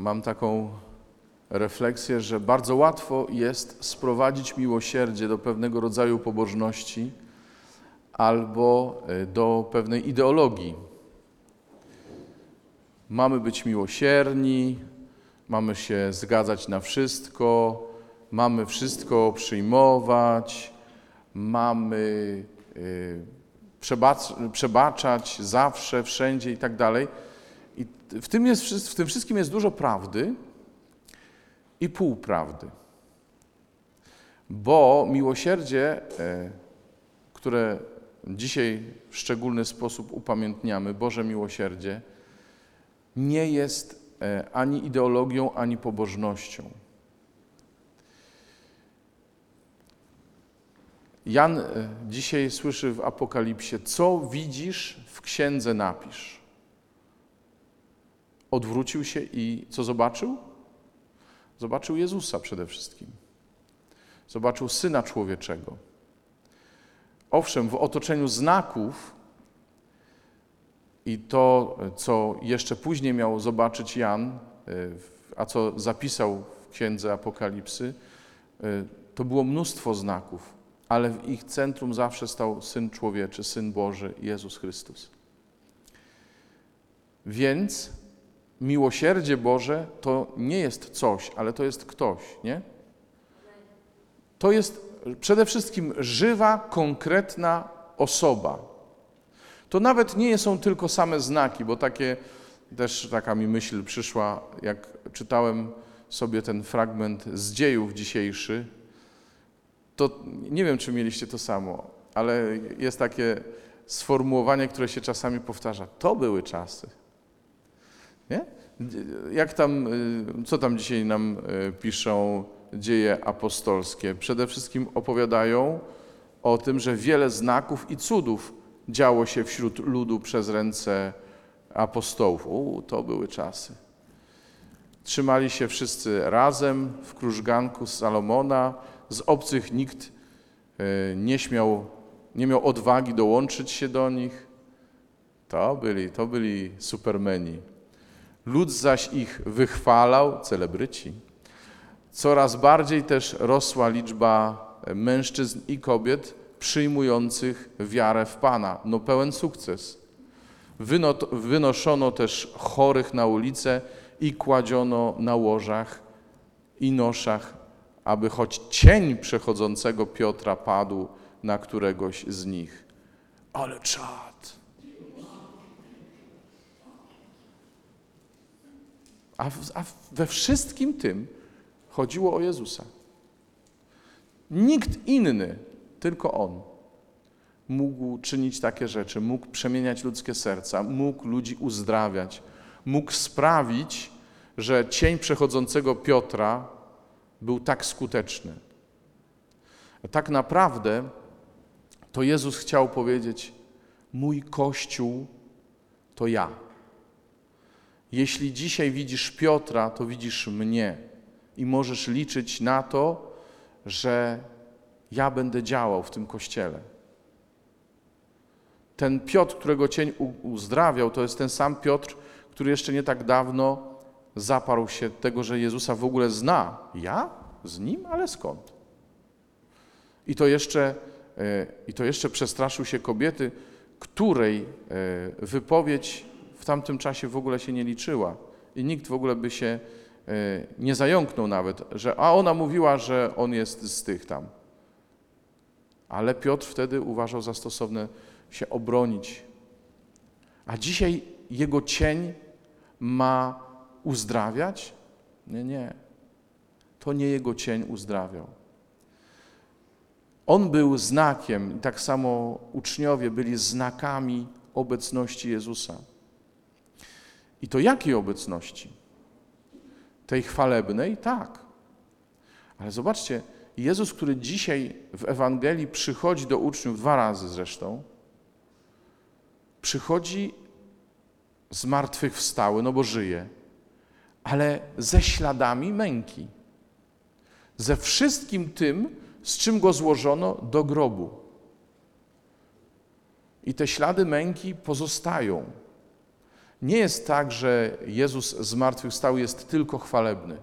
mam taką refleksję, że bardzo łatwo jest sprowadzić miłosierdzie do pewnego rodzaju pobożności albo e, do pewnej ideologii. Mamy być miłosierni, mamy się zgadzać na wszystko, mamy wszystko przyjmować, mamy y, przebacz, przebaczać zawsze, wszędzie i tak dalej. I w tym, jest, w tym wszystkim jest dużo prawdy i półprawdy. Bo miłosierdzie, e, które dzisiaj w szczególny sposób upamiętniamy, Boże miłosierdzie, nie jest e, ani ideologią, ani pobożnością. Jan e, dzisiaj słyszy w Apokalipsie, co widzisz w księdze napisz. Odwrócił się i co zobaczył? Zobaczył Jezusa przede wszystkim. Zobaczył Syna Człowieczego. Owszem, w otoczeniu znaków i to, co jeszcze później miał zobaczyć Jan, e, a co zapisał w księdze Apokalipsy, e, to było mnóstwo znaków ale w ich centrum zawsze stał Syn Człowieczy, Syn Boży, Jezus Chrystus. Więc miłosierdzie Boże to nie jest coś, ale to jest ktoś, nie? To jest przede wszystkim żywa, konkretna osoba. To nawet nie są tylko same znaki, bo takie też taka mi myśl przyszła, jak czytałem sobie ten fragment z dziejów dzisiejszy, to nie wiem, czy mieliście to samo, ale jest takie sformułowanie, które się czasami powtarza. To były czasy. Nie? Jak tam, y, co tam dzisiaj nam y, piszą dzieje apostolskie? Przede wszystkim opowiadają o tym, że wiele znaków i cudów działo się wśród ludu przez ręce apostołów. U, to były czasy. Trzymali się wszyscy razem w krużganku Salomona, z obcych nikt e, nie śmiał, nie miał odwagi dołączyć się do nich. To byli, to byli supermeni. Lud zaś ich wychwalał, celebryci. Coraz bardziej też rosła liczba mężczyzn i kobiet przyjmujących wiarę w Pana. No pełen sukces. wynoszono też chorych na ulicę i kładziono na łożach i noszach aby choć cień przechodzącego Piotra padł na któregoś z nich. Ale czad. A, w, a we wszystkim tym chodziło o Jezusa. Nikt inny, tylko On, mógł czynić takie rzeczy, mógł przemieniać ludzkie serca, mógł ludzi uzdrawiać, mógł sprawić, że cień przechodzącego Piotra był tak skuteczny. Tak naprawdę to Jezus chciał powiedzieć: Mój Kościół to ja. Jeśli dzisiaj widzisz Piotra, to widzisz mnie i możesz liczyć na to, że ja będę działał w tym kościele. Ten Piotr, którego cień uzdrawiał, to jest ten sam Piotr, który jeszcze nie tak dawno zaparł się tego, że Jezusa w ogóle zna. Ja? Z Nim? Ale skąd? I to jeszcze, e, i to jeszcze przestraszył się kobiety, której e, wypowiedź w tamtym czasie w ogóle się nie liczyła. I nikt w ogóle by się e, nie zająknął nawet, że a ona mówiła, że on jest z tych tam. Ale Piotr wtedy uważał za stosowne się obronić. A dzisiaj jego cień ma uzdrawiać? Nie, nie. To nie jego cień uzdrawiał. On był znakiem, tak samo uczniowie byli znakami obecności Jezusa. I to jakiej obecności? Tej chwalebnej? Tak. Ale zobaczcie, Jezus, który dzisiaj w Ewangelii przychodzi do uczniów dwa razy zresztą, przychodzi zmartwychwstały, no bo żyje ale ze śladami męki. Ze wszystkim tym, z czym go złożono do grobu. I te ślady męki pozostają. Nie jest tak, że Jezus zmartwychwstał jest tylko chwalebny,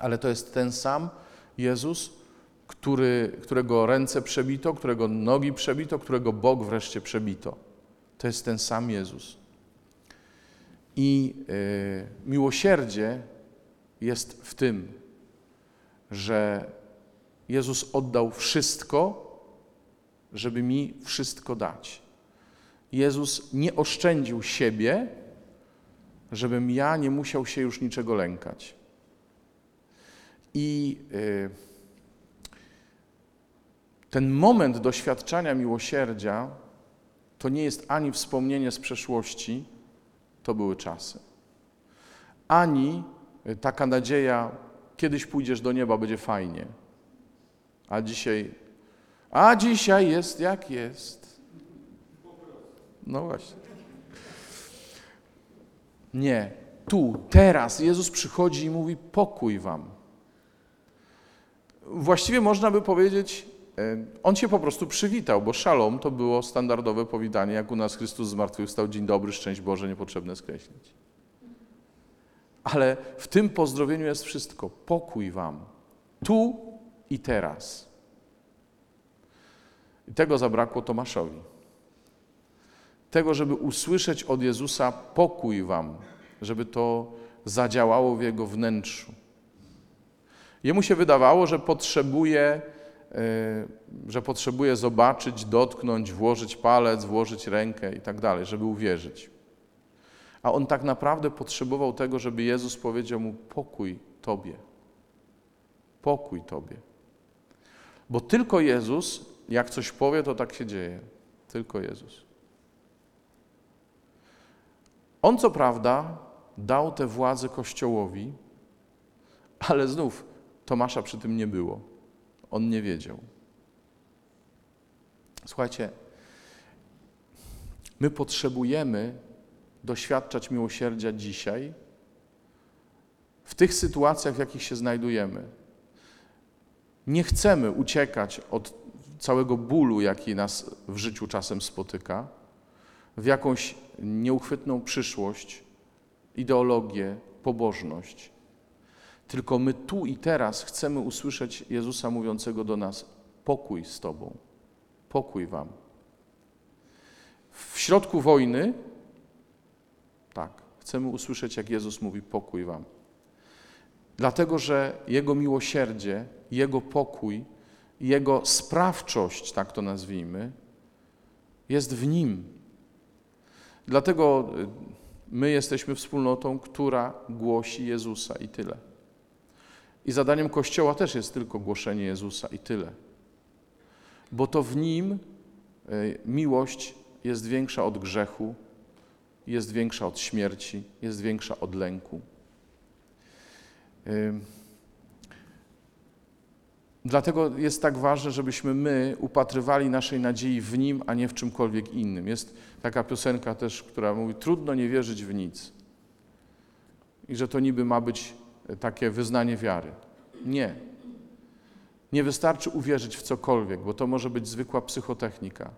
ale to jest ten sam Jezus, który, którego ręce przebito, którego nogi przebito, którego bok wreszcie przebito. To jest ten sam Jezus. I y, miłosierdzie jest w tym, że Jezus oddał wszystko, żeby mi wszystko dać. Jezus nie oszczędził siebie, żebym ja nie musiał się już niczego lękać. I y, ten moment doświadczania miłosierdzia to nie jest ani wspomnienie z przeszłości, to były czasy, ani taka nadzieja, kiedyś pójdziesz do nieba, będzie fajnie. A dzisiaj, a dzisiaj jest jak jest. No właśnie. Nie, tu, teraz Jezus przychodzi i mówi: pokój wam. Właściwie można by powiedzieć, e, on się po prostu przywitał, bo szalom to było standardowe powitanie, jak u nas Chrystus zmartwychwstał, dzień dobry, szczęść Boże, niepotrzebne skreślić. Ale w tym pozdrowieniu jest wszystko. Pokój wam. Tu i teraz. I tego zabrakło Tomaszowi. Tego, żeby usłyszeć od Jezusa pokój wam, żeby to zadziałało w jego wnętrzu. Jemu się wydawało, że potrzebuje, e, że potrzebuje zobaczyć, dotknąć, włożyć palec, włożyć rękę i tak dalej, żeby uwierzyć. A on tak naprawdę potrzebował tego, żeby Jezus powiedział mu: Pokój Tobie. Pokój Tobie. Bo tylko Jezus, jak coś powie, to tak się dzieje. Tylko Jezus. On co prawda dał tę władzę Kościołowi, ale znów Tomasza przy tym nie było. On nie wiedział. Słuchajcie, my potrzebujemy doświadczać miłosierdzia dzisiaj, w tych sytuacjach, w jakich się znajdujemy. Nie chcemy uciekać od całego bólu, jaki nas w życiu czasem spotyka, w jakąś nieuchwytną przyszłość, ideologię, pobożność. Tylko my tu i teraz chcemy usłyszeć Jezusa mówiącego do nas: pokój z Tobą, pokój Wam. W środku wojny tak, chcemy usłyszeć, jak Jezus mówi: pokój wam. Dlatego, że Jego miłosierdzie, Jego pokój, Jego sprawczość, tak to nazwijmy, jest w Nim. Dlatego y, my jesteśmy wspólnotą, która głosi Jezusa i tyle. I zadaniem Kościoła też jest tylko głoszenie Jezusa i tyle. Bo to w Nim y, miłość jest większa od grzechu, jest większa od śmierci, jest większa od lęku. Dlatego jest tak ważne, żebyśmy my upatrywali naszej nadziei w Nim, a nie w czymkolwiek innym. Jest taka piosenka też, która mówi: Trudno nie wierzyć w nic. I że to niby ma być takie wyznanie wiary. Nie. Nie wystarczy uwierzyć w cokolwiek, bo to może być zwykła psychotechnika.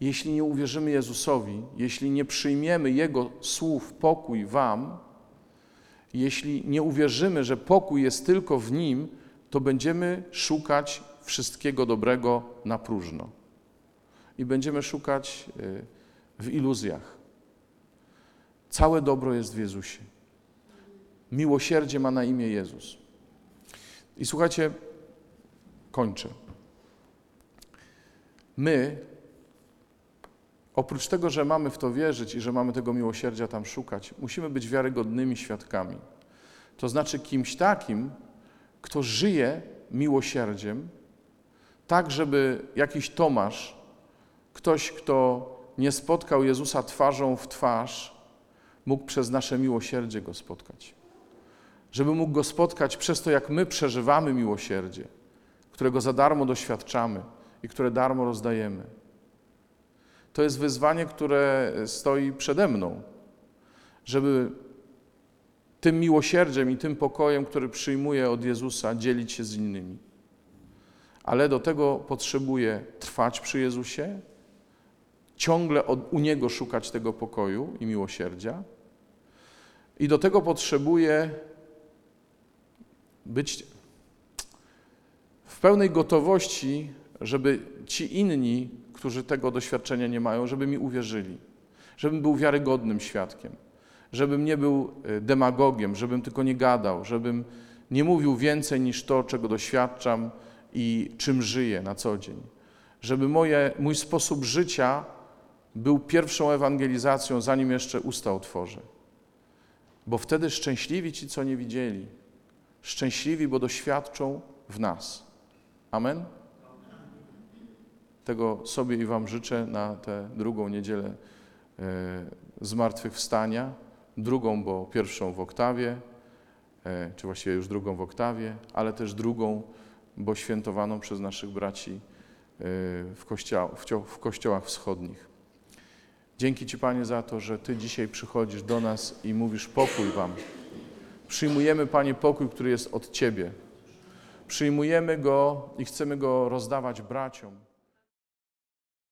Jeśli nie uwierzymy Jezusowi, jeśli nie przyjmiemy Jego słów pokój Wam, jeśli nie uwierzymy, że pokój jest tylko w Nim, to będziemy szukać wszystkiego dobrego na próżno. I będziemy szukać y, w iluzjach. Całe dobro jest w Jezusie. Miłosierdzie ma na imię Jezus. I słuchajcie, kończę. My, Oprócz tego, że mamy w to wierzyć i że mamy tego miłosierdzia tam szukać, musimy być wiarygodnymi świadkami. To znaczy kimś takim, kto żyje miłosierdziem, tak żeby jakiś Tomasz, ktoś, kto nie spotkał Jezusa twarzą w twarz, mógł przez nasze miłosierdzie go spotkać. Żeby mógł go spotkać przez to, jak my przeżywamy miłosierdzie, którego za darmo doświadczamy i które darmo rozdajemy. To jest wyzwanie, które stoi przede mną, żeby tym miłosierdziem i tym pokojem, który przyjmuję od Jezusa, dzielić się z innymi. Ale do tego potrzebuję trwać przy Jezusie, ciągle od, u Niego szukać tego pokoju i miłosierdzia. I do tego potrzebuję być w pełnej gotowości, żeby ci inni, którzy tego doświadczenia nie mają, żeby mi uwierzyli, żebym był wiarygodnym świadkiem, żebym nie był e, demagogiem, żebym tylko nie gadał, żebym nie mówił więcej niż to, czego doświadczam i czym żyję na co dzień. Żeby moje, mój sposób życia był pierwszą ewangelizacją, zanim jeszcze usta otworzę. Bo wtedy szczęśliwi ci, co nie widzieli. Szczęśliwi, bo doświadczą w nas. Amen? Tego sobie i Wam życzę na tę drugą niedzielę e, zmartwychwstania. Drugą, bo pierwszą w oktawie, e, czy właściwie już drugą w oktawie, ale też drugą, bo świętowaną przez naszych braci e, w, w kościołach wschodnich. Dzięki Ci, Panie, za to, że Ty dzisiaj przychodzisz do nas i mówisz pokój Wam. Przyjmujemy, Panie, pokój, który jest od Ciebie. Przyjmujemy go i chcemy go rozdawać braciom.